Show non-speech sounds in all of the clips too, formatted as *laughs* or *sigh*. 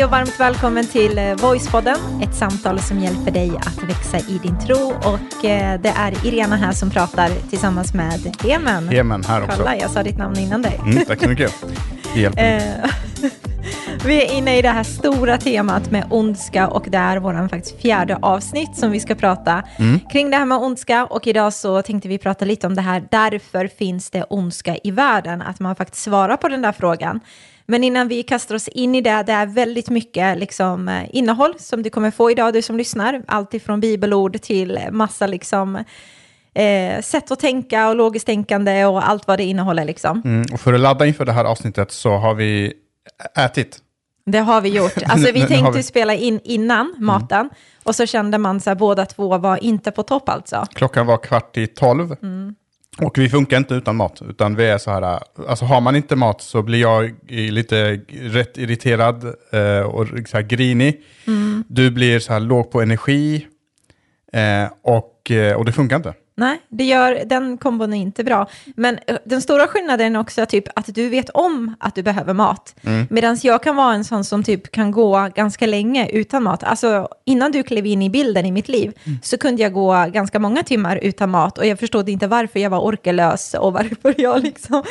Hej och varmt välkommen till eh, Voicepodden, ett samtal som hjälper dig att växa i din tro. Och eh, det är Irena här som pratar tillsammans med Hemen. Hemen här också. Kolla, jag sa ditt namn innan dig. Mm, tack så mycket. *laughs* Hjälp. Eh, *laughs* vi är inne i det här stora temat med ondska och det är våran faktiskt fjärde avsnitt som vi ska prata Mm. kring det här med ondska. Och idag så tänkte vi prata lite om det här, därför finns det ondska i världen? Att man faktiskt svarar på den där frågan. Men innan vi kastar oss in i det, det är väldigt mycket liksom, eh, innehåll som du kommer få idag, du som lyssnar. Allt ifrån bibelord till massa liksom, eh, sätt att tänka och logiskt tänkande och allt vad det innehåller. Liksom. Mm, och för att ladda inför det här avsnittet så har vi ätit. Det har vi gjort. Alltså *laughs* vi tänkte vi- spela in innan maten och så kände man så här, båda två var inte på topp alltså. Klockan var kvart i tolv. Och vi funkar inte utan mat, utan vi är så här, alltså har man inte mat så blir jag lite rätt irriterad eh, och så här grinig. Du blir så här låg på energi eh, och, eh, och det funkar inte. Nej, det gör, den kombon är inte bra. Men eh, den stora skillnaden är också typ att du vet om att du behöver mat. Mm. Medan jag kan vara en sån som typ kan gå ganska länge utan mat. Alltså innan du klev in i bilden i mitt liv Mm. så kunde jag gå ganska många timmar utan mat. Och jag förstod inte varför jag var orkelös och varför jag *laughs* liksom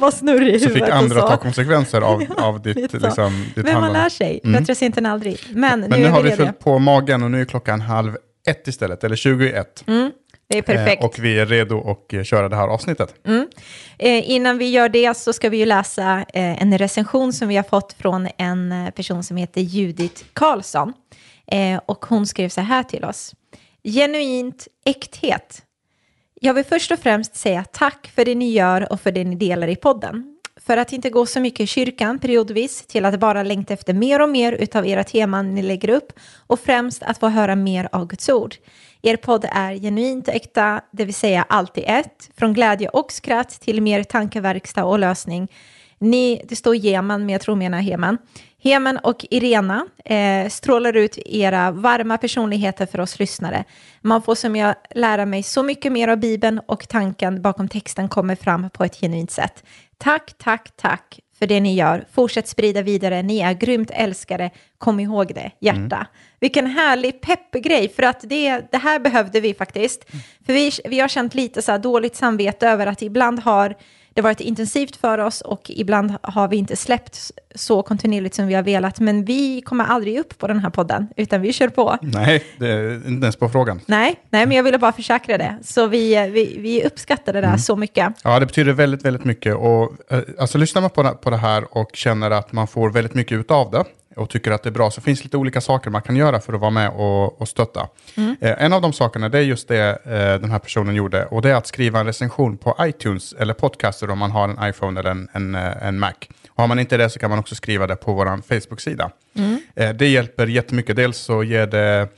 var snurrig i Så huvudet fick andra och så. ta konsekvenser av, *laughs* av ditt, så. liksom, ditt Men man handlande. lär sig, bättre sent än aldrig. Men, Men nu, nu har vi fyllt på magen och nu är klockan halv ett istället, eller 21. Det är perfekt. Eh, och vi är redo att eh, köra det här avsnittet. Eh, innan vi gör det så ska vi ju läsa eh, en recension som vi har fått från en eh, person som heter Judith Karlsson. Eh, och hon skrev så här till oss. Genuint äkthet. Jag vill först och främst säga tack för det ni gör och för det ni delar i podden. För att inte gå så mycket i kyrkan periodvis till att bara längta efter mer och mer utav era teman ni lägger upp och främst att få höra mer av Guds ord. Er podd är genuint äkta, det vill säga alltid ett, från glädje och skratt till mer tankeverkstad och lösning. Ni, det står Geman, men jag tror menar Heman. Heman och Irena eh, strålar ut era varma personligheter för oss lyssnare. Man får som jag lära mig så mycket mer av Bibeln och tanken bakom texten kommer fram på ett genuint sätt. Tack, tack, tack för det ni gör. Fortsätt sprida vidare. Ni är grymt älskare. Kom ihåg det, hjärta. Vilken härlig peppgrej, för att det, det här behövde vi faktiskt. För vi, vi har känt lite så dåligt samvete över att ibland har det varit intensivt för oss och ibland har vi inte släppt så kontinuerligt som vi har velat. Men vi kommer aldrig upp på den här podden, utan vi kör på. Nej, det är inte ens på frågan. Nej, nej, men jag ville bara försäkra det. Så vi, vi, vi uppskattar det där så mycket. Ja, det betyder väldigt, väldigt mycket. Och, eh, alltså, lyssnar man på det, på det här och känner att man får väldigt mycket ut av det och tycker att det är bra, så finns det lite olika saker man kan göra för att vara med och, och stötta. Eh, en av de sakerna, det är just det eh, den här personen gjorde, och det är att skriva en recension på iTunes eller Podcaster om man har en iPhone eller en, en, eh, en Mac. Och har man inte det så kan man också skriva det på vår Facebook-sida. Eh, det hjälper jättemycket. Dels så ger det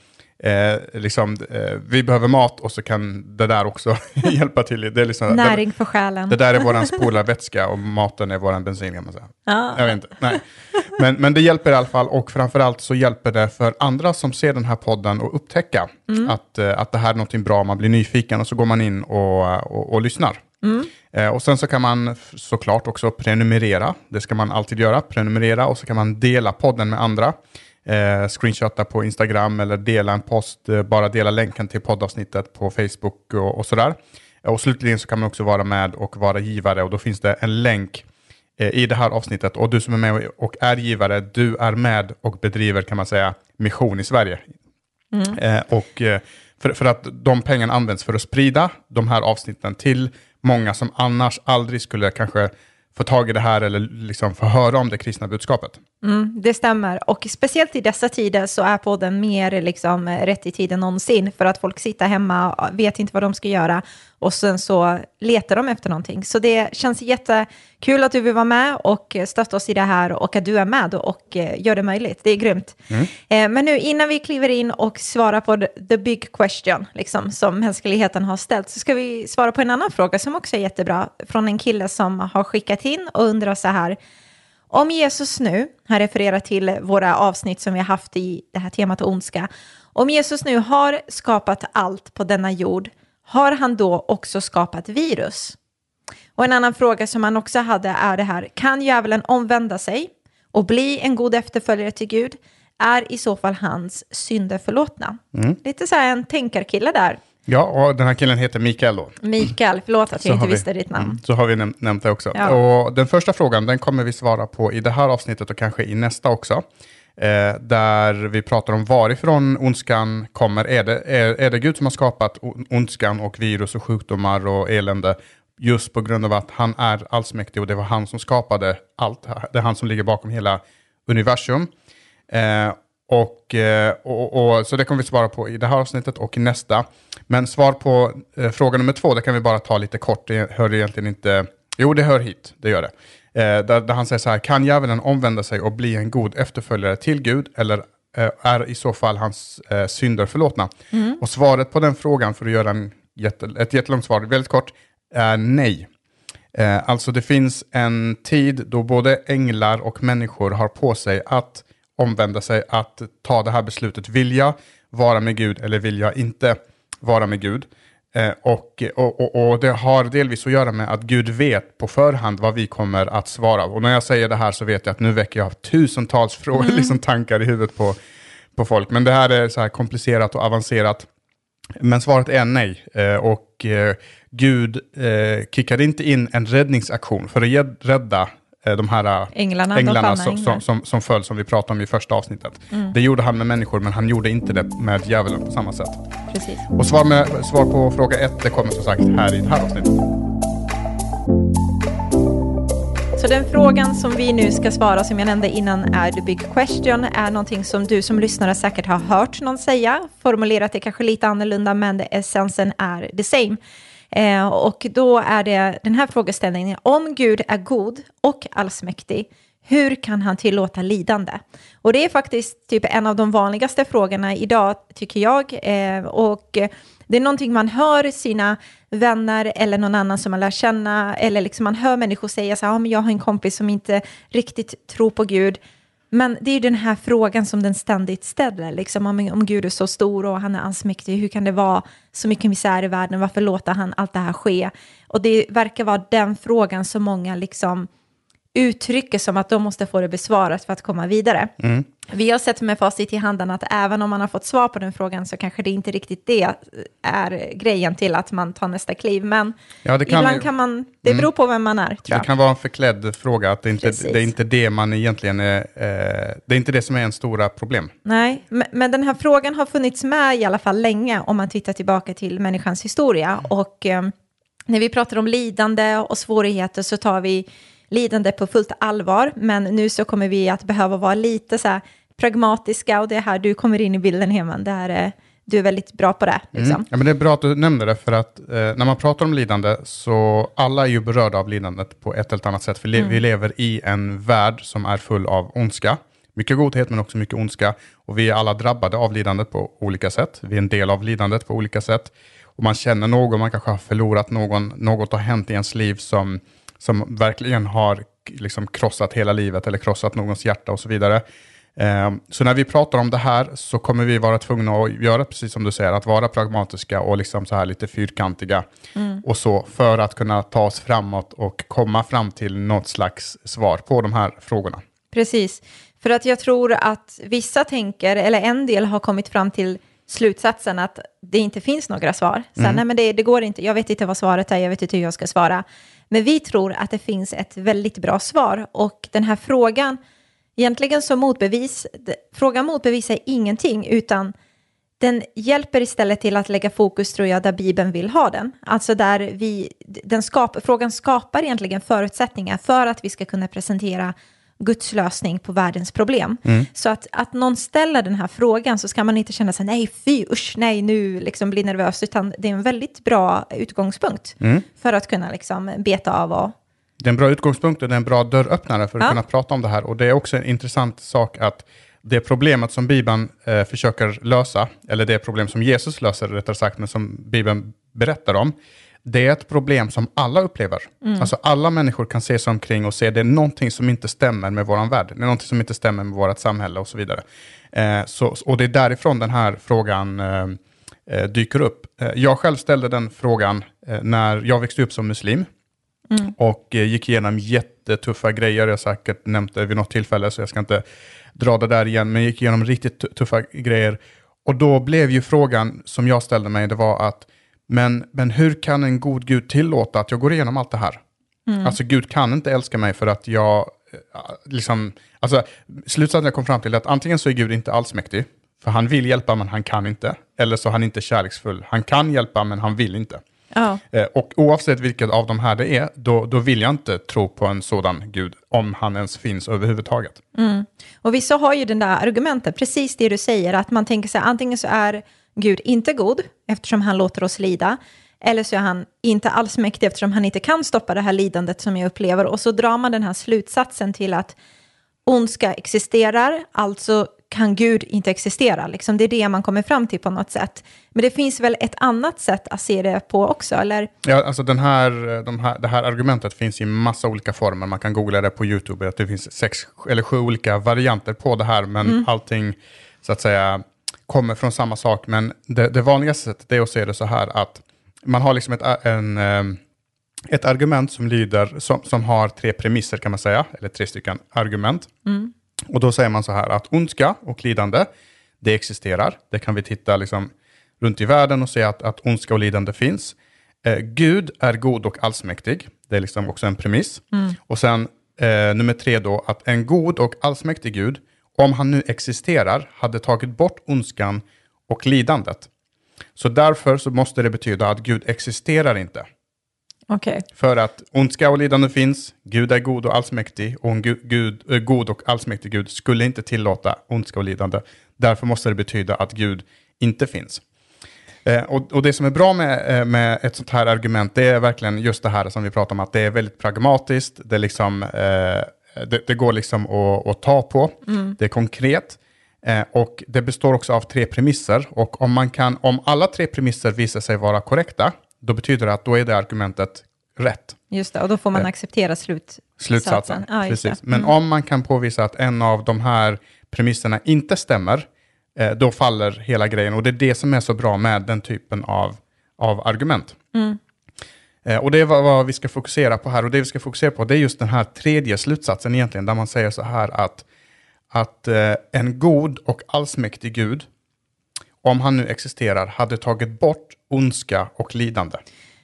Eh, liksom, eh, vi behöver mat och så kan det där också *laughs* hjälpa till. Det, är liksom, Näring för själen. det där är våran spolarvätska och maten är våran bensin kan man säga. Ja. Jag vet inte. Nej. Men, men det hjälper i alla fall och framförallt så hjälper det för andra som ser den här podden att upptäcka att, eh, att det här är någonting bra, man blir nyfiken och så går man in och, och, och lyssnar. Eh, och sen så kan man såklart också prenumerera, det ska man alltid göra, prenumerera och så kan man dela podden med andra. Eh, screenshotta på Instagram eller dela en post, eh, bara dela länken till poddavsnittet på Facebook och, och sådär. Och slutligen så kan man också vara med och vara givare och då finns det en länk eh, i det här avsnittet. Och du som är med och är givare, du är med och bedriver kan man säga mission i Sverige. Eh, och eh, för, för att de pengarna används för att sprida de här avsnitten till många som annars aldrig skulle kanske få tag i det här eller liksom få höra om det kristna budskapet. Mm, det stämmer. Och speciellt i dessa tider så är podden mer liksom eh, rätt i tiden någonsin. För att folk sitter hemma och vet inte vad de ska göra. Och sen så letar de efter någonting. Så det känns jättekul att du vill vara med och stötta oss i det här. Och att du är med och eh, gör det möjligt. Det är grymt. Eh, Men nu innan vi kliver in och svarar på the big question. Liksom, som mänskligheten har ställt. Så ska vi svara på en annan fråga som också är jättebra. Från en kille som har skickat in och undrar så här. Om Jesus nu, han refererar till våra avsnitt som vi har haft i det här temat ondska. Om Jesus nu har skapat allt på denna jord, har han då också skapat virus? Och en annan fråga som han också hade är det här, kan djävulen omvända sig och bli en god efterföljare till Gud är i så fall hans synder förlåtna. Mm. Lite så här en tänkarkille där. Ja, och den här killen heter Mikael då. Mikael, förlåt att Så jag inte vi- visste ditt namn. Mm, så har vi näm- nämnt det också. Ja. Och den första frågan, den kommer vi svara på i det här avsnittet och kanske i nästa också. Eh, där vi pratar om varifrån ondskan kommer. Är det, är, är det Gud som har skapat ondskan och virus och sjukdomar och elände? Just på grund av att han är allsmäktig och det var han som skapade allt. Det är han som ligger bakom hela universum. Eh, och, eh, och, och, så det kommer vi svara på i det här avsnittet och i nästa. Men svar på eh, fråga nummer två, det kan vi bara ta lite kort. Det hör egentligen inte... Jo, det hör hit, det gör det. Eh, där, där han säger så här, kan djävulen omvända sig och bli en god efterföljare till Gud eller eh, är i så fall hans eh, synder förlåtna? Och svaret på den frågan, för att göra en jätte, ett jättelångt svar, väldigt kort, är nej. Eh, alltså det finns en tid då både änglar och människor har på sig att omvända sig, att ta det här beslutet. Vill jag vara med Gud eller vill jag inte vara med Gud? Eh, och, och, och, och det har delvis att göra med att Gud vet på förhand vad vi kommer att svara. Och när jag säger det här så vet jag att nu väcker jag tusentals *laughs* frågor, liksom tankar i huvudet på, på folk. Men det här är så här komplicerat och avancerat. Men svaret är nej. Eh, och eh, Gud eh, kickade inte in en räddningsaktion för att rädda de här eh, Änglarna, änglarna som, änglar. som, som, föll, som vi pratade om i första avsnittet. Det gjorde han med människor, men han gjorde inte det med djävulen på samma sätt. Precis. Och svar, med, svar på fråga ett, det kommer som sagt här i det här avsnittet. Så den frågan som vi nu ska svara, som jag nämnde innan, är the big question, är någonting som du som lyssnare säkert har hört någon säga, formulerat det kanske lite annorlunda, men essensen är the same. Eh, och då är det den här frågeställningen, om Gud är god och allsmäktig, hur kan han tillåta lidande? Och det är faktiskt typ en av de vanligaste frågorna idag, tycker jag. Eh, och det är någonting man hör sina vänner eller någon annan som man lär känna, eller liksom man hör människor säga så här, ah, men jag har en kompis som inte riktigt tror på Gud. Men det är ju den här frågan som den ständigt ställer, liksom, om, om Gud är så stor och han är allsmäktig, hur kan det vara så mycket misär i världen, varför låter han allt det här ske? Och det verkar vara den frågan som många liksom uttrycker som att de måste få det besvarat för att komma vidare. Vi har sett med facit i handen att även om man har fått svar på den frågan så kanske det inte riktigt det är grejen till att man tar nästa kliv. Men Ja, det kan ibland ju- kan man, det beror på vem man är tror Det jag. kan vara en förklädd fråga, att det inte Precis. det är inte det man egentligen är, eh, det är inte det som är en stora problem. Nej, men, men den här frågan har funnits med i alla fall länge om man tittar tillbaka till människans historia. Och eh, när vi pratar om lidande och svårigheter så tar vi lidande på fullt allvar. Men nu så kommer vi att behöva vara lite så här pragmatiska och det är här du kommer in i bilden Heman. Det här är, du är väldigt bra på det. Liksom. Mm. Ja, men det är bra att du nämnde det, för att eh, när man pratar om lidande så alla är ju berörda av lidandet på ett eller annat sätt. För le- vi lever i en värld som är full av ondska. Mycket godhet men också mycket ondska. Och vi är alla drabbade av lidandet på olika sätt. Vi är en del av lidandet på olika sätt. Och man känner någon, man kanske har förlorat någon, något har hänt i ens liv som, som verkligen har liksom krossat hela livet eller krossat någons hjärta och så vidare. Eh, Så när vi pratar om det här så kommer vi vara tvungna att göra precis som du säger, att vara pragmatiska och liksom så här lite fyrkantiga och så för att kunna ta oss framåt och komma fram till något slags svar på de här frågorna. Precis, för att jag tror att vissa tänker, eller en del har kommit fram till slutsatsen att det inte finns några svar. Så Mm. nej, men det, det går inte, jag vet inte vad svaret är, jag vet inte hur jag ska svara. Men vi tror att det finns ett väldigt bra svar och den här frågan, egentligen som motbevis, frågan motbevisar ingenting utan den hjälper istället till att lägga fokus, tror jag, där Bibeln vill ha den. Alltså där vi, den skap, frågan skapar egentligen förutsättningar för att vi ska kunna presentera Guds lösning på världens problem. Så att, att någon ställer den här frågan så ska man inte känna sig nej, fy, usch, nej, nu liksom bli nervös, utan det är en väldigt bra utgångspunkt för att kunna liksom beta av och Det är en bra utgångspunkt och det är en bra dörröppnare för att Ja. kunna prata om det här. Och det är också en intressant sak att det problemet som Bibeln eh, försöker lösa, eller det problem som Jesus löser rättare sagt, men som Bibeln berättar om, det är ett problem som alla upplever. Alltså alla människor kan se sig omkring och se det är någonting som inte stämmer med vår värld. Det är någonting som inte stämmer med vårt samhälle och så vidare. Eh, så, och det är därifrån den här frågan eh, eh, dyker upp. Eh, jag själv ställde den frågan eh, när jag växte upp som muslim. Och eh, gick igenom jättetuffa grejer, jag har säkert nämnt det vid något tillfälle, så jag ska inte dra det där igen, men gick igenom riktigt tu- tuffa grejer. Och då blev ju frågan som jag ställde mig, det var att, men, men hur kan en god Gud tillåta att jag går igenom allt det här? Alltså Gud kan inte älska mig för att jag, eh, liksom, alltså slutsatsen jag kom fram till är att antingen så är Gud inte allsmäktig, för han vill hjälpa men han kan inte, eller så är han inte kärleksfull. Han kan hjälpa men han vill inte. Ja. Eh, Och oavsett vilket av de här det är, då, då vill jag inte tro på en sådan Gud, om han ens finns överhuvudtaget. Och vissa har ju den där argumentet, precis det du säger, att man tänker sig antingen så är Gud inte god, eftersom han låter oss lida, eller så är han inte alls mäktig eftersom han inte kan stoppa det här lidandet som jag upplever. Och så drar man den här slutsatsen till att ondska existerar, alltså kan Gud inte existera. Liksom det är det man kommer fram till på något sätt. Men det finns väl ett annat sätt att se det på också, eller? Ja, alltså den här, de här, det här argumentet finns i massa olika former. Man kan googla det på YouTube. Att det finns sex eller sju olika varianter på det här. Men allting så att säga kommer från samma sak. Men det, det vanligaste sättet är att se det så här att man har liksom ett, en, eh, ett argument som lyder, som, som har tre premisser kan man säga. Eller tre stycken argument. Och då säger man så här att ondska och lidande, det existerar. Det kan vi titta liksom runt i världen och se att, att ondska och lidande finns. Eh, Gud är god och allsmäktig. Det är liksom också en premiss. Och sen eh, nummer tre då, att en god och allsmäktig Gud, om han nu existerar, hade tagit bort ondskan och lidandet. Så därför så måste det betyda att Gud existerar inte. Okej. För att ondska och lidande finns, Gud är god och allsmäktig och en Gud, Gud, eh, god och allsmäktig Gud skulle inte tillåta ondska och lidande. Därför måste det betyda att Gud inte finns. Eh, och, och det som är bra med, eh, med ett sånt här argument, det är verkligen just det här som vi pratar om, att det är väldigt pragmatiskt, det, är liksom, eh, det, det går liksom att, att ta på, det är konkret. Eh, och det består också av tre premisser. Och om, man kan, om alla tre premisser visar sig vara korrekta, då betyder det att då är det argumentet rätt. Just det, och då får man Eh, acceptera slutsatsen. Slutsatsen. Just Precis. Mm. Men om man kan påvisa att en av de här premisserna inte stämmer, eh, då faller hela grejen. Och det är det som är så bra med den typen av, av argument. Mm. Eh, och det är vad, vi ska fokusera på här. Och det vi ska fokusera på det är just den här tredje slutsatsen egentligen, där man säger så här att, att eh, en god och allsmäktig Gud, om han nu existerar, hade tagit bort ondska och lidande.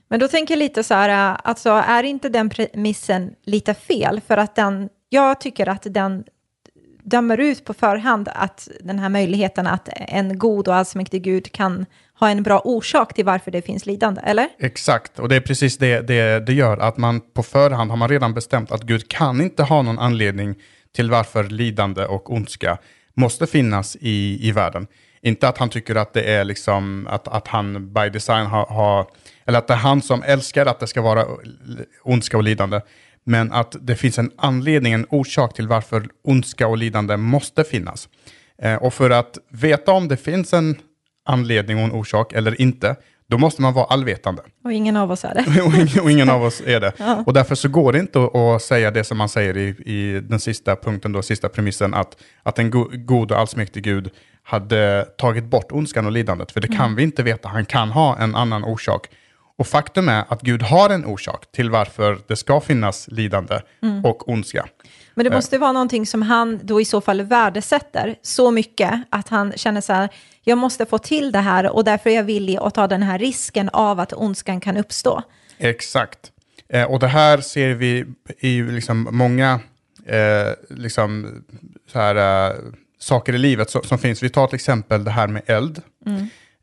Men då tänker jag lite så här, eh, alltså är inte den premissen lite fel? För att den, jag tycker att den dömer ut på förhand att den här möjligheten att en god och allsmäktig Gud kan ha en bra orsak till varför det finns lidande, eller? Exakt, och det är precis det, det det gör. Att man på förhand har man redan bestämt att Gud kan inte ha någon anledning till varför lidande och ondska måste finnas i, i världen. Inte att han tycker att det är liksom att, att han by design har, har, eller att det är han som älskar att det ska vara ondska och lidande. Men att det finns en anledning, en orsak till varför ondska och lidande måste finnas. Eh, och för att veta om det finns en anledning och en orsak eller inte, då måste man vara allvetande. Och ingen av oss är det. *laughs* och, ingen, och ingen av oss är det. *laughs* Och därför så går det inte att, att säga det som man säger i, i den sista punkten, då, sista premissen, att, att en go, god och allsmäktig Gud hade tagit bort ondskan och lidandet. För det kan vi inte veta. Han kan ha en annan orsak. Och faktum är att Gud har en orsak till varför det ska finnas lidande och ondska. Men det måste vara någonting som han då i så fall värdesätter så mycket att han känner så här, jag måste få till det här och därför är jag villig att ta den här risken av att ondskan kan uppstå. Exakt. Eh, och det här ser vi i liksom många eh, liksom, så här, eh, saker i livet som, som finns. Vi tar till exempel det här med eld.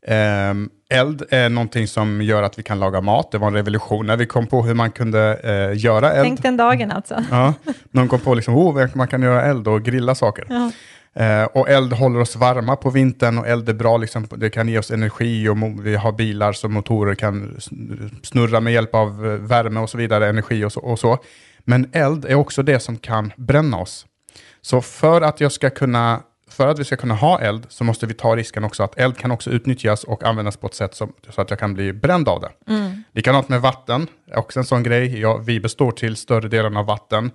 Eh, eld är någonting som gör att vi kan laga mat. Det var en revolution när vi kom på hur man kunde eh, göra eld. Tänk den dagen alltså. Ja, någon kom på liksom, oh, man kan göra eld och grilla saker. Ja. Eh, och eld håller oss varma på vintern och eld är bra, liksom, det kan ge oss energi och vi har bilar som motorer kan sn- snurra med hjälp av eh, värme och så vidare, energi och så, och så. Men eld är också det som kan bränna oss. Så för att, jag ska kunna, för att vi ska kunna ha eld så måste vi ta risken också att eld kan också utnyttjas och användas på ett sätt som, så att jag kan bli bränd av det. Likadant med vatten, också en sån grej. Ja, vi består till större delen av vatten.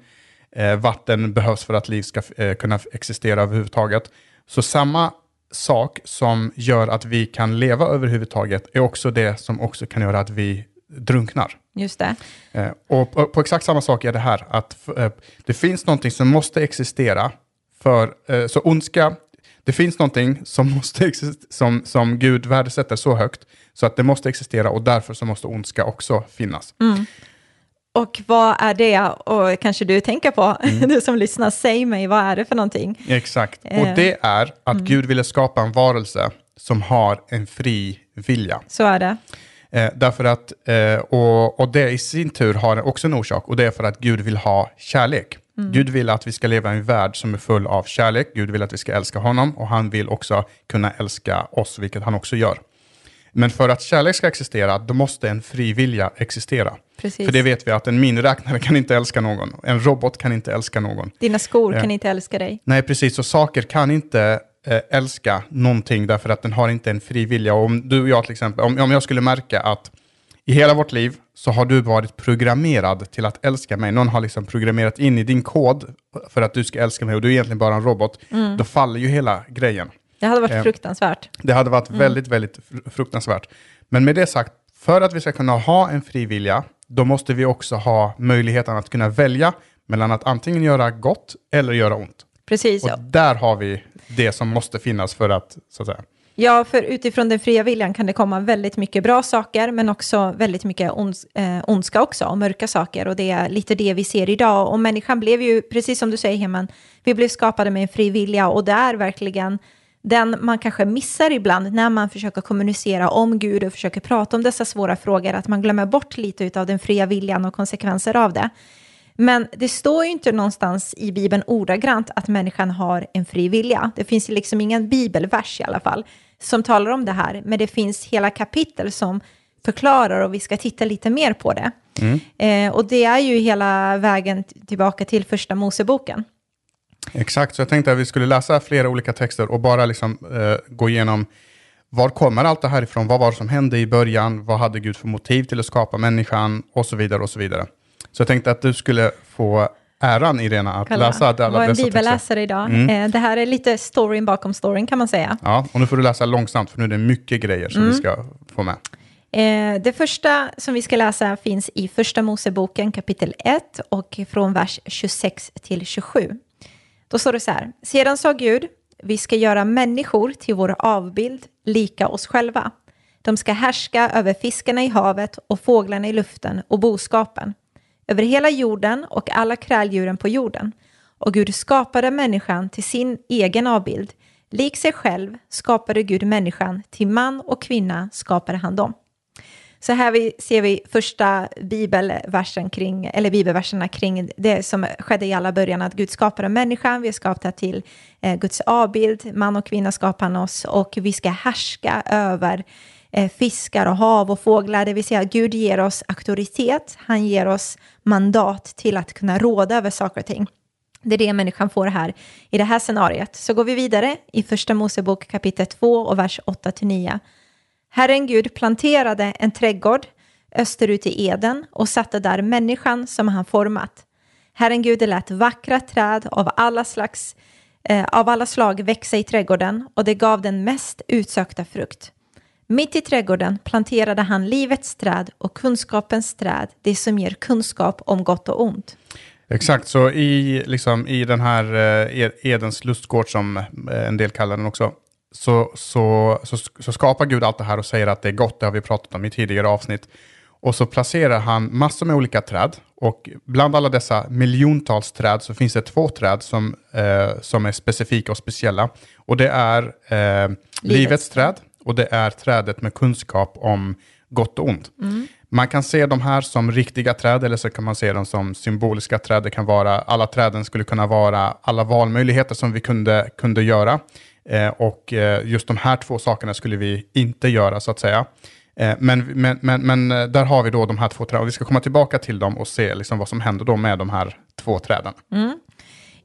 Eh, vatten behövs för att liv ska eh, kunna existera överhuvudtaget. Så samma sak som gör att vi kan leva överhuvudtaget är också det som också kan göra att vi drunknar. Just det. Eh, och på, på exakt samma sak är det här, att eh, det finns någonting som måste existera för, eh, så ondska, det finns någonting som, måste som, som Gud värdesätter så högt, så att det måste existera och därför så måste ondska också finnas. Och vad är det? Och kanske du tänker på, Mm. *laughs* du som lyssnar, säg mig, vad är det för någonting? Exakt, Eh. och det är att Gud ville skapa en varelse som har en fri vilja. Så är det. Eh, därför att, eh, och, och det i sin tur har också en orsak, och det är för att Gud vill ha kärlek. Gud vill att vi ska leva i en värld som är full av kärlek, Gud vill att vi ska älska honom, och han vill också kunna älska oss, vilket han också gör. Men för att kärlek ska existera, då måste en fri vilja existera. Precis. För det vet vi att en miniräknare kan inte älska någon, en robot kan inte älska någon. Dina skor Ja. kan inte älska dig. Nej, precis. Och saker kan inte eh, älska någonting därför att den har inte en fri vilja. Och om du och jag till exempel, om, om jag skulle märka att i hela vårt liv så har du varit programmerad till att älska mig. Någon har liksom programmerat in i din kod för att du ska älska mig och du är egentligen bara en robot. Då faller ju hela grejen. Det hade varit Eh. fruktansvärt. Det hade varit väldigt, väldigt fr- fruktansvärt. Men med det sagt, för att vi ska kunna ha en fri vilja, då måste vi också ha möjligheten att kunna välja mellan att antingen göra gott eller göra ont. Precis. Och där har vi det som måste finnas för att, så att säga. Ja, för utifrån den fria viljan kan det komma väldigt mycket bra saker, men också väldigt mycket ons eh, ondska också, och mörka saker. Och det är lite det vi ser idag. Och människan blev ju, precis som du säger Heman, vi blev skapade med en fri vilja, och det är verkligen den man kanske missar ibland när man försöker kommunicera om Gud och försöker prata om dessa svåra frågor, att man glömmer bort lite av den fria viljan och konsekvenser av det. Men det står ju inte någonstans i Bibeln ordagrant att människan har en fri vilja. Det finns ju liksom ingen bibelvers i alla fall som talar om det här, men det finns hela kapitel som förklarar och vi ska titta lite mer på det. Eh, och det är ju hela vägen tillbaka till första Moseboken. Exakt, så jag tänkte att vi skulle läsa flera olika texter och bara liksom, eh, gå igenom var kommer allt det här ifrån? Vad var det som hände i början? Vad hade Gud för motiv till att skapa människan? Och så vidare och så vidare. Så jag tänkte att du skulle få äran, Irena, att Kalla. läsa alla Jag var en dessa texter. bibelläsare idag. Eh, det här är lite storyn bakom storyn kan man säga. Ja, och nu får du läsa långsamt, för nu är det mycket grejer som vi ska få med. Eh, det första som vi ska läsa finns i Första Moseboken kapitel 1 och från vers 26 till 27. Då står det så här. Sedan sa Gud, vi ska göra människor till vår avbild, lika oss själva. De ska härska över fiskarna i havet och fåglarna i luften och boskapen, över hela jorden och alla kräldjuren på jorden. Och Gud skapade människan till sin egen avbild. Lik sig själv skapade Gud människan, till man och kvinna skapade han dem. Så här vi, ser vi första bibelversen kring, eller bibelverserna kring det som skedde i alla början, att Gud skapade människan, vi är skapta till eh, Guds avbild, man och kvinna skapade han oss och vi ska härska över Eh, fiskar och hav och fåglar, det vill säga Gud ger oss auktoritet, han ger oss mandat till att kunna råda över saker och ting. Det är det människan får här i det här scenariet. Så går vi vidare i första Mosebok kapitel 2 och vers 8-9. Herren Gud planterade en trädgård österut i Eden och satte där människan som han format. Herren Gud lät vackra träd av alla, slags, eh, av alla slag växa i trädgården och det gav den mest utsökta frukt. Mitt i trädgården planterade han livets träd och kunskapens träd, det som ger kunskap om gott och ont. Exakt, så i, liksom, i den här eh, Edens lustgård, som eh, en del kallar den också, så, så, så, så skapar Gud allt det här och säger att det är gott, det har vi pratat om i tidigare avsnitt. Och så placerar han massor med olika träd. Och bland alla dessa miljontals träd så finns det två träd som, eh, som är specifika och speciella. Och det är eh, livets träd och det är trädet med kunskap om gott och ont. Man kan se de här som riktiga träd eller så kan man se dem som symboliska träd. Det kan vara, alla träden skulle kunna vara alla valmöjligheter som vi kunde, kunde göra. Eh, och eh, just de här två sakerna skulle vi inte göra så att säga. Eh, men, men, men, men eh, där har vi då de här två träden. Och vi ska komma tillbaka till dem och se liksom vad som händer då med de här två träden. Mm.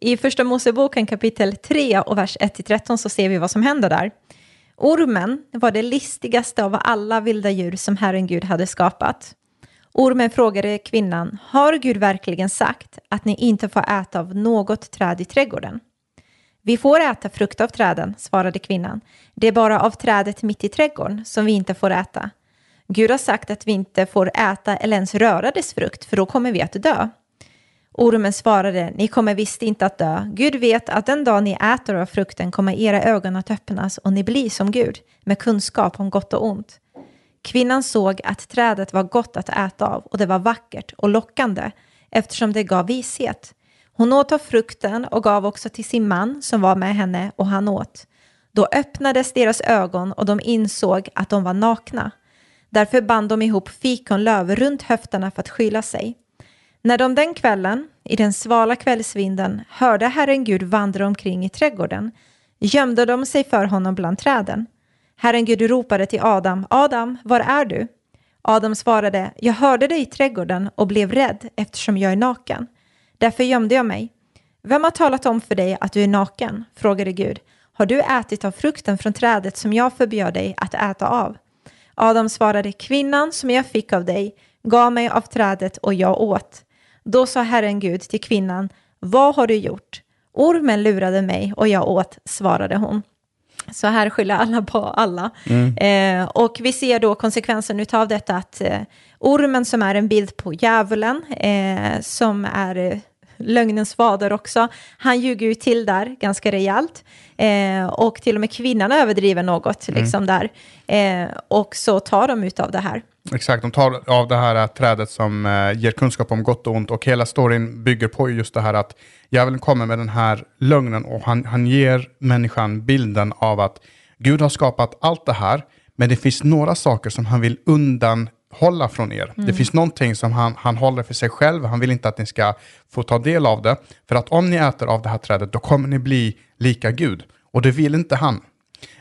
I första Moseboken kapitel 3 och vers 1-13 så ser vi vad som händer där. Ormen var det listigaste av alla vilda djur som Herren Gud hade skapat. Ormen frågade kvinnan, har Gud verkligen sagt att ni inte får äta av något träd i trädgården? Vi får äta frukt av träden, svarade kvinnan. Det är bara av trädet mitt i trädgården som vi inte får äta. Gud har sagt att vi inte får äta eller ens röra dess frukt, för då kommer vi att dö. Ormen svarade, ni kommer visst inte att dö. Gud vet att den dag ni äter av frukten kommer era ögon att öppnas och ni blir som Gud, med kunskap om gott och ont. Kvinnan såg att trädet var gott att äta av och det var vackert och lockande eftersom det gav vishet. Hon åt av frukten och gav också till sin man som var med henne och han åt. Då öppnades deras ögon och de insåg att de var nakna. Därför band de ihop fikonlöv runt höfterna för att skyla sig. När de den kvällen, i den svala kvällsvinden, hörde Herren Gud vandra omkring i trädgården gömde de sig för honom bland träden. Herren Gud ropade till Adam, Adam, var är du? Adam svarade, jag hörde dig i trädgården och blev rädd eftersom jag är naken. Därför gömde jag mig. Vem har talat om för dig att du är naken? frågade Gud. Har du ätit av frukten från trädet som jag förbjöd dig att äta av? Adam svarade, kvinnan som jag fick av dig gav mig av trädet och jag åt. Då sa Herren Gud till kvinnan, vad har du gjort? Ormen lurade mig och jag åt, svarade hon. Så här skyller alla på alla. Mm. Eh, och vi ser då konsekvensen av detta att eh, ormen som är en bild på djävulen, eh, som är lögnens fader också, han ljuger ju till där ganska rejält. Eh, och till och med kvinnan överdriver något mm. liksom där. Eh, och så tar de ut av det här. Exakt, de tar av det här trädet som eh, ger kunskap om gott och ont och hela storyn bygger på just det här att djävulen kommer med den här lögnen och han, han ger människan bilden av att Gud har skapat allt det här, men det finns några saker som han vill undanhålla från er. Mm. Det finns någonting som han, han håller för sig själv, han vill inte att ni ska få ta del av det. För att om ni äter av det här trädet, då kommer ni bli lika Gud. Och det vill inte han.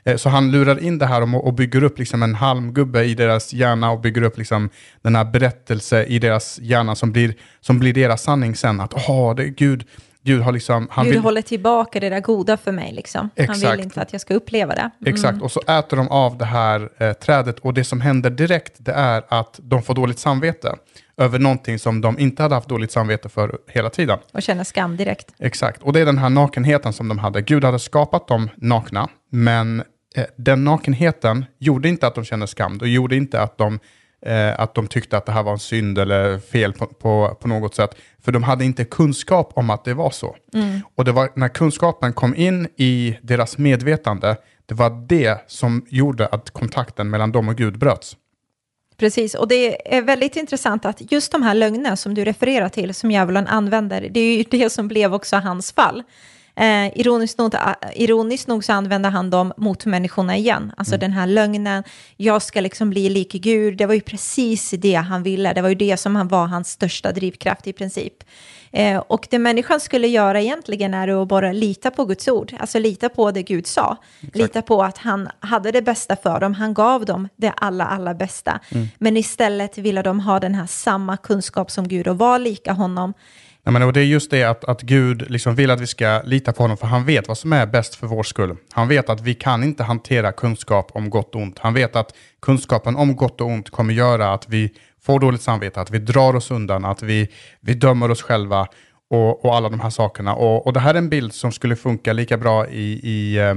Eh, så han lurar in det här och bygger upp liksom en halmgubbe i deras hjärna och bygger upp liksom den här berättelse i deras hjärna som blir, som blir deras sanning sen. Att oh, det är Gud, Gud har liksom... Han Gud vill... håller tillbaka det där goda för mig. Liksom. Exakt. Han vill inte att jag ska uppleva det. Mm. Exakt, och så äter de av det här eh, trädet och det som händer direkt det är att de får dåligt samvete över någonting som de inte hade haft dåligt samvete för hela tiden. Och känner skam direkt. Exakt, och det är den här nakenheten som de hade. Gud hade skapat dem nakna, men eh, den nakenheten gjorde inte att de kände skam. Det gjorde inte att de, eh, att de tyckte att det här var en synd eller fel på, på, på något sätt. För de hade inte kunskap om att det var så. Mm. Och det var när kunskapen kom in i deras medvetande, det var det som gjorde att kontakten mellan dem och Gud bröts. Precis, och det är väldigt intressant att just de här lögnerna som du refererar till, som djävulen använder, det är ju det som blev också hans fall. Eh, ironiskt, nog, ironiskt nog så använder han dem mot människorna igen. Alltså mm. den här lögnen, jag ska liksom bli lik Gud, det var ju precis det han ville. Det var ju det som han var hans största drivkraft i princip. Eh, och det människan skulle göra egentligen är att bara lita på Guds ord, alltså lita på det Gud sa. Exakt. Lita på att han hade det bästa för dem, han gav dem det alla, allra bästa. Mm. Men istället ville de ha den här samma kunskap som Gud och vara lika honom. Nej, men, och det är just det att, att Gud liksom vill att vi ska lita på honom, för han vet vad som är bäst för vår skull. Han vet att vi kan inte hantera kunskap om gott och ont. Han vet att kunskapen om gott och ont kommer göra att vi får dåligt samvete, att vi drar oss undan, att vi, vi dömer oss själva och, och alla de här sakerna. Och, och det här är en bild som skulle funka lika bra i, i, eh,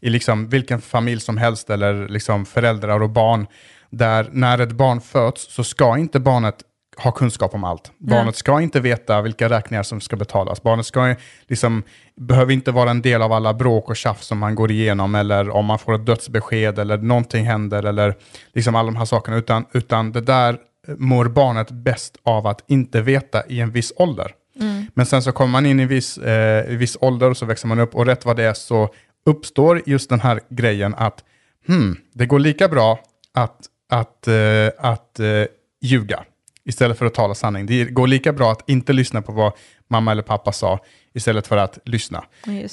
i liksom vilken familj som helst, eller liksom föräldrar och barn, där när ett barn föds så ska inte barnet ha kunskap om allt. Barnet Nej. ska inte veta vilka räkningar som ska betalas. Barnet ska liksom, behöver inte vara en del av alla bråk och tjafs som man går igenom, eller om man får ett dödsbesked, eller någonting händer, eller liksom alla de här sakerna. Utan, utan det där mår barnet bäst av att inte veta i en viss ålder. Mm. Men sen så kommer man in i viss, eh, i viss ålder och så växer man upp och rätt vad det är så uppstår just den här grejen att hmm, det går lika bra att, att, eh, att eh, ljuga istället för att tala sanning. Det går lika bra att inte lyssna på vad mamma eller pappa sa istället för att lyssna.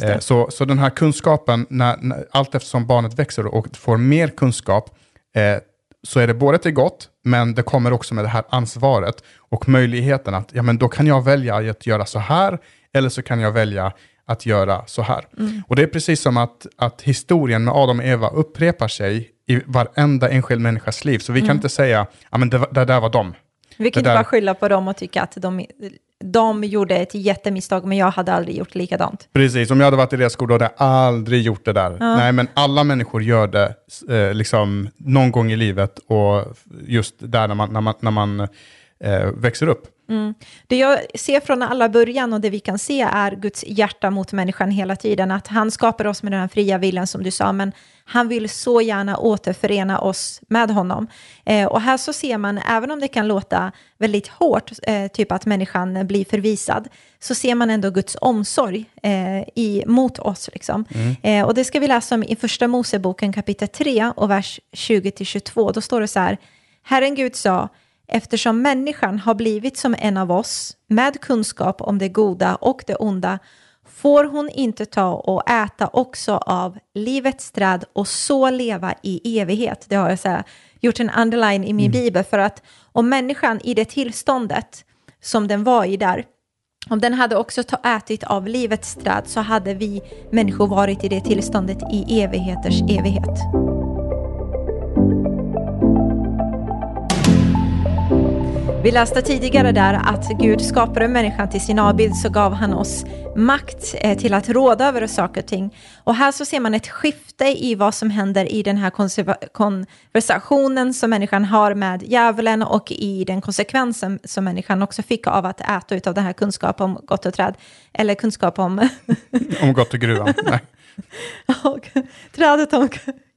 Eh, så, så den här kunskapen, när, när, allt eftersom barnet växer och får mer kunskap, eh, så är det både till gott, men det kommer också med det här ansvaret och möjligheten att ja, men då kan jag välja att göra så här, eller så kan jag välja att göra så här. Mm. Och det är precis som att, att historien med Adam och Eva upprepar sig i varenda enskild människas liv. Så vi mm. kan inte säga, ja men det, det där var dem. Vi kan inte bara skylla på dem och tycka att de, de gjorde ett jättemisstag, men jag hade aldrig gjort likadant. Precis, om jag hade varit i deras skola hade jag aldrig gjort det där. Nej, men alla människor gör det eh, liksom någon gång i livet och just där när man, när man, när man eh, växer upp. Det jag ser från alla början och det vi kan se är Guds hjärta mot människan hela tiden. Att han skapar oss med den här fria viljan som du sa, men han vill så gärna återförena oss med honom. Eh, och här så ser man, även om det kan låta väldigt hårt, eh, typ att människan blir förvisad, så ser man ändå Guds omsorg eh, i, mot oss. Liksom. Eh, och det ska vi läsa om i första Moseboken kapitel 3 och vers 20-22. Då står det så här, Herren Gud sa, Eftersom människan har blivit som en av oss, med kunskap om det goda och det onda, får hon inte ta och äta också av livets träd och så leva i evighet. Det har jag så här, gjort en underline i min bibel, för att om människan i det tillståndet som den var i där, om den hade också ta, ätit av livets träd så hade vi människor varit i det tillståndet i evigheters evighet. Vi läste tidigare där att Gud skapade människan till sin avbild så gav han oss makt eh, till att råda över saker och ting. Och här så ser man ett skifte i vad som händer i den här konversationen som människan har med djävulen och i den konsekvensen som människan också fick av att äta utav den här kunskap om gott och träd. Eller kunskap om Om gott och gruvan. Nej. *laughs* och trädet om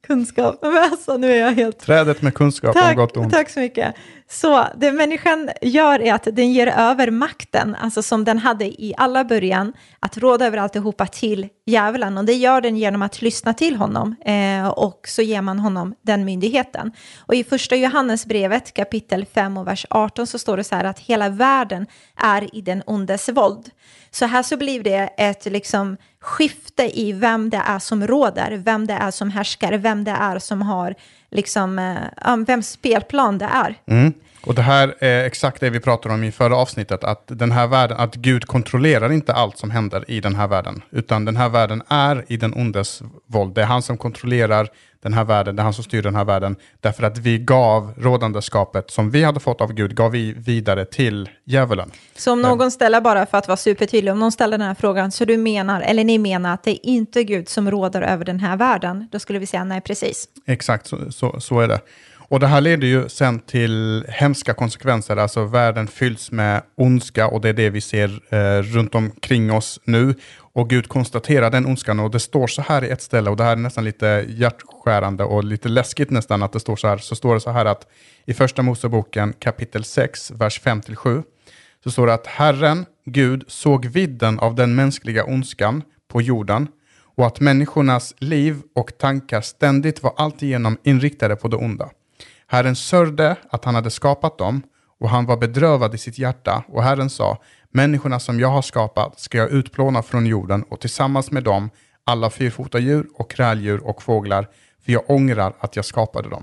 kunskap. *laughs* Men alltså nu är jag helt Trädet med kunskap om Tack, gott och ont. tack så mycket. Så det människan gör är att den ger över makten, alltså som den hade i alla början, att råda över alltihopa till djävulen. Och det gör den genom att lyssna till honom eh, och så ger man honom den myndigheten. Och i första Johannesbrevet kapitel 5 och vers 18 så står det så här att hela världen är i den ondes våld. Så här så blir det ett liksom skifte i vem det är som råder, vem det är som härskar, vem det är som har liksom, eh, vems spelplan det är. Mm. Och det här är exakt det vi pratade om i förra avsnittet, att den här världen, att Gud kontrollerar inte allt som händer i den här världen, utan den här världen är i den ondes våld. Det är han som kontrollerar den här världen, det är han som styr den här världen, därför att vi gav rådandeskapet som vi hade fått av Gud, gav vi vidare till djävulen. Så om någon ställer, bara för att vara supertydlig, om någon ställer den här frågan, så du menar, eller ni menar att det är inte Gud som råder över den här världen, då skulle vi säga nej, precis. Exakt, så, så, så är det. Och det här leder ju sen till hemska konsekvenser, alltså världen fylls med ondska och det är det vi ser eh, runt omkring oss nu. Och Gud konstaterar den ondskan och det står så här i ett ställe och det här är nästan lite hjärtskärande och lite läskigt nästan att det står så här. Så står det så här att i första Moseboken kapitel 6, vers 5-7 så står det att Herren, Gud, såg vidden av den mänskliga ondskan på jorden och att människornas liv och tankar ständigt var alltigenom inriktade på det onda. Herren sörjde att han hade skapat dem och han var bedrövad i sitt hjärta och Herren sa Människorna som jag har skapat ska jag utplåna från jorden och tillsammans med dem alla fyrfota djur och kräldjur och fåglar för jag ångrar att jag skapade dem.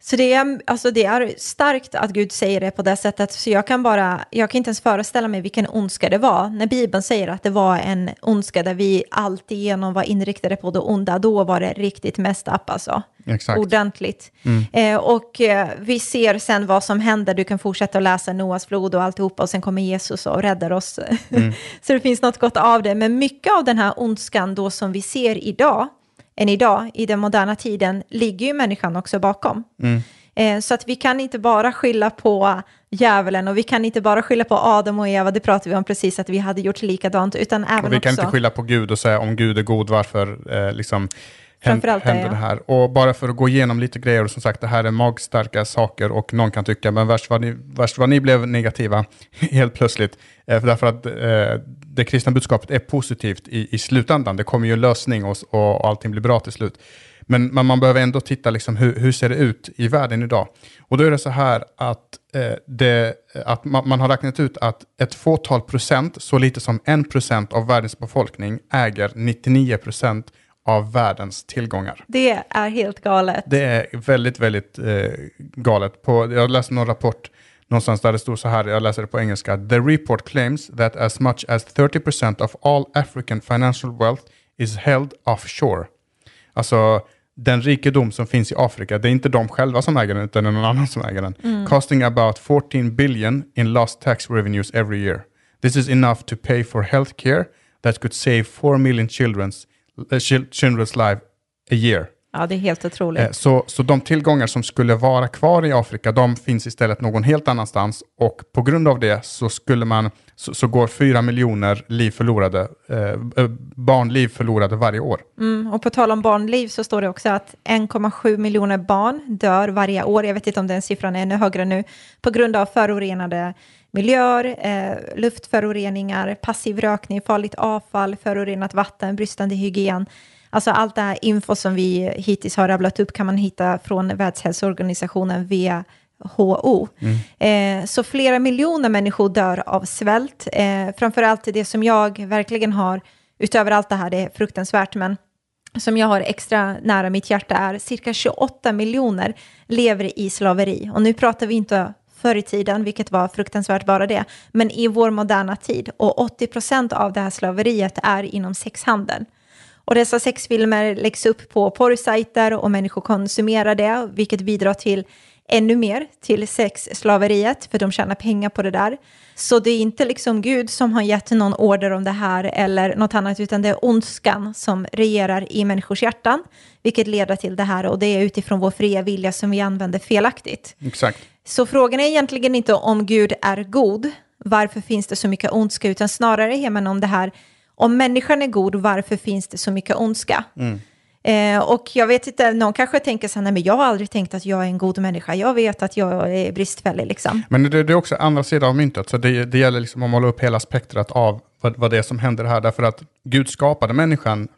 Så det är, alltså det är starkt att Gud säger det på det sättet, så jag kan bara, jag kan inte ens föreställa mig vilken ondska det var. När Bibeln säger att det var en ondska där vi alltigenom var inriktade på det onda, då var det riktigt mest upp alltså. Exakt. Ordentligt. Eh, och eh, vi ser sen vad som händer, du kan fortsätta att läsa Noas flod och alltihopa och sen kommer Jesus och räddar oss. *laughs* så det finns något gott av det, men mycket av den här ondskan då som vi ser idag, än idag, i den moderna tiden, ligger ju människan också bakom. Eh, så att vi kan inte bara skylla på djävulen och vi kan inte bara skylla på Adam och Eva, det pratade vi om precis, att vi hade gjort likadant, utan även Och vi kan också... inte skylla på Gud och säga om Gud är god, varför eh, liksom hän- Framförallt det, händer ja. det här. Och bara för att gå igenom lite grejer, och som sagt det här är magstarka saker och någon kan tycka, men värst vad ni, värst vad ni blev negativa *laughs* helt plötsligt. Eh, för därför att eh, det kristna budskapet är positivt i, i slutändan. Det kommer ju en lösning och, och allting blir bra till slut. Men, men man behöver ändå titta liksom hur, hur ser det ut i världen idag. Och då är det så här att, eh, det, att man, man har räknat ut att ett fåtal procent, så lite som en procent av världens befolkning äger 99 procent av världens tillgångar. Det är helt galet. Det är väldigt, väldigt eh, galet. På, jag läste någon rapport någonstans där det stod så här, jag läser det på engelska. The report claims that as much as 30% of all African financial wealth is held offshore. Alltså, den rikedom som finns i Afrika, det är inte de själva som äger den, utan det är någon annan som äger den. Costing about 14 billion in lost tax revenues every year. This is enough to pay for healthcare that could save 4 million children's, uh, chil- children's life a year. Ja, det är helt otroligt. Eh, Så, så de tillgångar som skulle vara kvar i Afrika, de finns istället någon helt annanstans. Och på grund av det så, skulle man, så, så går fyra miljoner liv förlorade, eh, eh, barnliv förlorade varje år. Mm, och på tal om barnliv så står det också att 1,7 miljoner barn dör varje år. Jag vet inte om den siffran är ännu högre nu. På grund av förorenade miljöer, eh, luftföroreningar, passiv rökning, farligt avfall, förorenat vatten, bristande hygien. Alltså allt det här info som vi hittills har rabblat upp kan man hitta från Världshälsoorganisationen WHO. Eh, så flera miljoner människor dör av svält. Eh, framförallt det som jag verkligen har, utöver allt det här, det är fruktansvärt, men som jag har extra nära mitt hjärta är cirka 28 miljoner lever i slaveri. Och nu pratar vi inte förr i tiden, vilket var fruktansvärt bara det, men i vår moderna tid. Och 80 procent av det här slaveriet är inom sexhandeln. Och dessa sexfilmer läggs upp på porrsajter och människor konsumerar det, vilket bidrar till ännu mer till sexslaveriet, för de tjänar pengar på det där. Så det är inte liksom Gud som har gett någon order om det här eller något annat, utan det är ondskan som regerar i människors hjärtan, vilket leder till det här och det är utifrån vår fria vilja som vi använder felaktigt. Exakt. Så frågan är egentligen inte om Gud är god, varför finns det så mycket ondska, utan snarare är man om det här, om människan är god, varför finns det så mycket ondska? Eh, och jag vet inte, någon kanske tänker så här, nej men jag har aldrig tänkt att jag är en god människa, jag vet att jag är bristfällig liksom. Men det, det är också andra sidan av myntet, så det, det gäller liksom att måla upp hela spektrat av vad, vad det är som händer här, därför att Gud skapade människan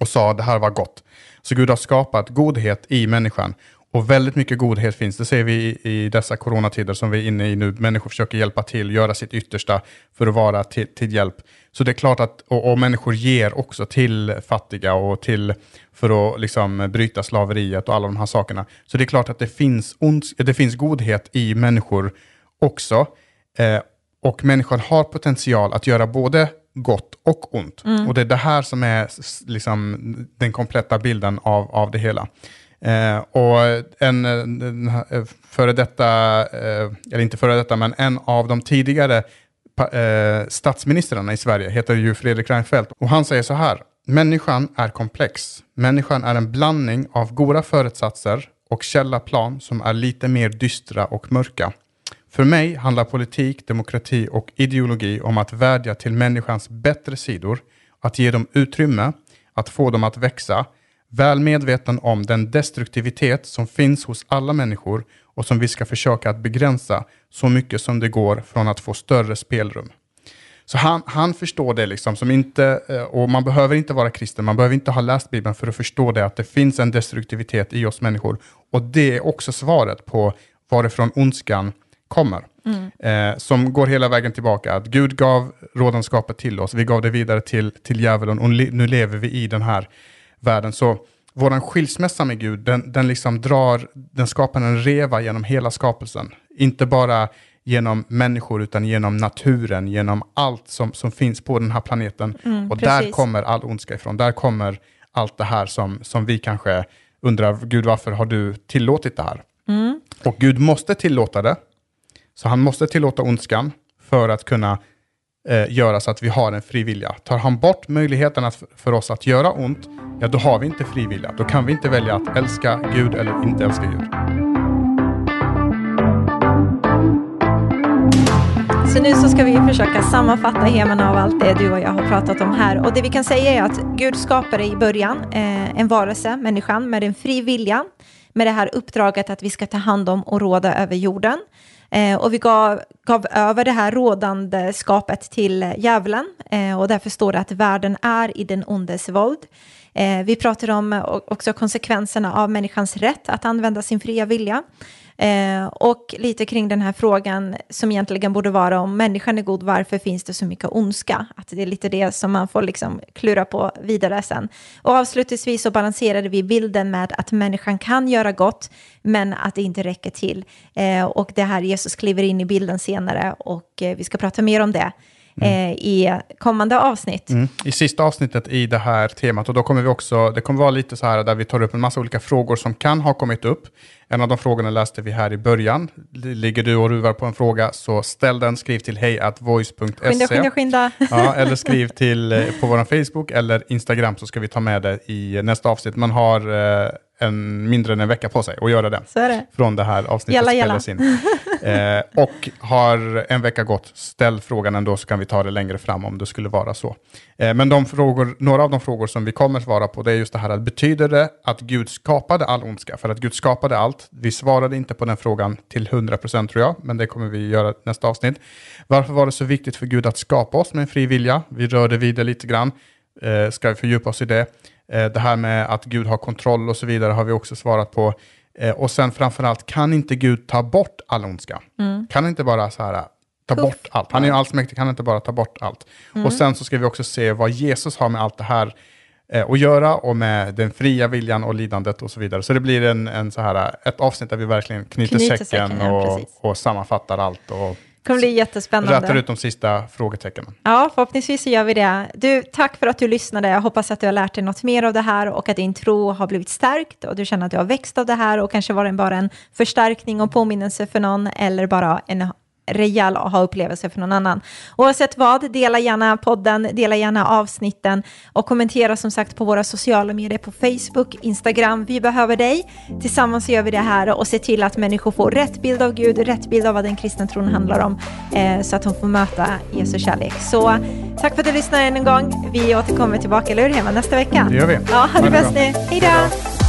och sa det här var gott. Så Gud har skapat godhet i människan. Och väldigt mycket godhet finns, det ser vi i, i dessa coronatider som vi är inne i nu. Människor försöker hjälpa till, göra sitt yttersta för att vara till, till hjälp. Så det är klart att, och, och människor ger också till fattiga och till, för att liksom bryta slaveriet och alla de här sakerna. Så det är klart att det finns, ont, det finns godhet i människor också. Eh, och människan har potential att göra både gott och ont. Och det är det här som är liksom, den kompletta bilden av, av det hela. Eh, och en, eh, här, eh, före detta, eh, eller inte före detta, men en av de tidigare eh, statsministrarna i Sverige heter ju Fredrik Reinfeldt. Och han säger så här, människan är komplex. Människan är en blandning av goda föresatser och källaplan som är lite mer dystra och mörka. För mig handlar politik, demokrati och ideologi om att vädja till människans bättre sidor, att ge dem utrymme, att få dem att växa, väl medveten om den destruktivitet som finns hos alla människor och som vi ska försöka att begränsa så mycket som det går från att få större spelrum. Så han, han förstår det liksom som inte, eh, och man behöver inte vara kristen, man behöver inte ha läst Bibeln för att förstå det, att det finns en destruktivitet i oss människor. Och det är också svaret på varifrån ondskan kommer. Eh, som går hela vägen tillbaka, att Gud gav rådenskapet till oss, vi gav det vidare till, till djävulen och nu lever vi i den här världen. Så våran skilsmässa med Gud, den, den liksom drar, den skapar en reva genom hela skapelsen. Inte bara genom människor utan genom naturen, genom allt som, som finns på den här planeten. och där precis. kommer all ondska ifrån. Där kommer allt det här som, som vi kanske undrar, Gud varför har du tillåtit det här? Och Gud måste tillåta det. Så han måste tillåta ondskan för att kunna eh, göra så att vi har en fri vilja. Tar han bort möjligheten att, för oss att göra ont, ja då har vi inte fri vilja. Då kan vi inte välja att älska Gud eller inte älska Gud. Så nu så ska vi försöka sammanfatta heman av allt det du och jag har pratat om här. Och det vi kan säga är att Gud skapade i början eh, en varelse, människan, med en fri vilja, med det här uppdraget att vi ska ta hand om och råda över jorden. Eh, och vi gav, gav över det här rådande skapet till eh, djävulen. Eh, och därför står det att världen är i den ondes våld. Eh, vi pratar om också konsekvenserna av människans rätt att använda sin fria vilja. Eh, och lite kring den här frågan som egentligen borde vara om människan är god, varför finns det så mycket ondska? Att det är lite det som man får liksom klura på vidare sen. Och avslutningsvis så balanserade vi bilden med att människan kan göra gott, men att det inte räcker till. Eh, och det här Jesus kliver in i bilden senare och eh, vi ska prata mer om det. eh, i kommande avsnitt. Mm. I sista avsnittet i det här temat, och då kommer vi också, det kommer vara lite så här där vi tar upp en massa olika frågor som kan ha kommit upp. En av de frågorna läste vi här i början. Ligger du och ruvar på en fråga så ställ den, skriv till hejatvoice.se. Skynda, skynda, skynda. Ja, *laughs* eller skriv till eh, på vår Facebook eller Instagram så ska vi ta med det i nästa avsnitt. Man har eh, en, mindre än en vecka på sig att göra det. Det. Från det här avsnittet Jalla, spelas in. Eh, och har en vecka gått, ställ frågan ändå så kan vi ta det längre fram om det skulle vara så. Eh, men de frågor, några av de frågor som vi kommer svara på det är just det här att betyder det att Gud skapade all ondska? För att Gud skapade allt. Vi svarade inte på den frågan till 100% tror jag, men det kommer vi göra nästa avsnitt. Varför var det så viktigt för Gud att skapa oss med en fri vilja? Vi rörde vid det lite grann. Eh, ska vi fördjupa oss i det? Eh, det här med att Gud har kontroll och så vidare har vi också svarat på. Eh, och sen framförallt, kan inte Gud ta bort all ondska? Mm. Kan inte bara så här, ta Puff. bort allt? Han är ju allsmäktig, kan inte bara ta bort allt? Mm. Och sen så ska vi också se vad Jesus har med allt det här eh, att göra och med den fria viljan och lidandet och så vidare. Så det blir en, en så här, ett avsnitt där vi verkligen knyter, knyter säcken, säcken ja, och, och sammanfattar allt. Och, det kommer bli jättespännande. Rätar ut de sista frågetecknen. Ja, förhoppningsvis så gör vi det. Du, tack för att du lyssnade. Jag hoppas att du har lärt dig något mer av det här och att din tro har blivit stärkt och du känner att du har växt av det här och kanske var det bara en förstärkning och påminnelse för någon eller bara en rejäl aha-upplevelse för någon annan. Oavsett vad, dela gärna podden, dela gärna avsnitten och kommentera som sagt på våra sociala medier på Facebook, Instagram. Vi behöver dig. Tillsammans gör vi det här och ser till att människor får rätt bild av Gud, rätt bild av vad den kristna tron handlar om eh, så att de får möta Jesu kärlek. Så tack för att du lyssnade än en gång. Vi återkommer tillbaka, eller hur Hemma, nästa vecka? Det gör vi. Ja, ha det bäst nu. Hej då!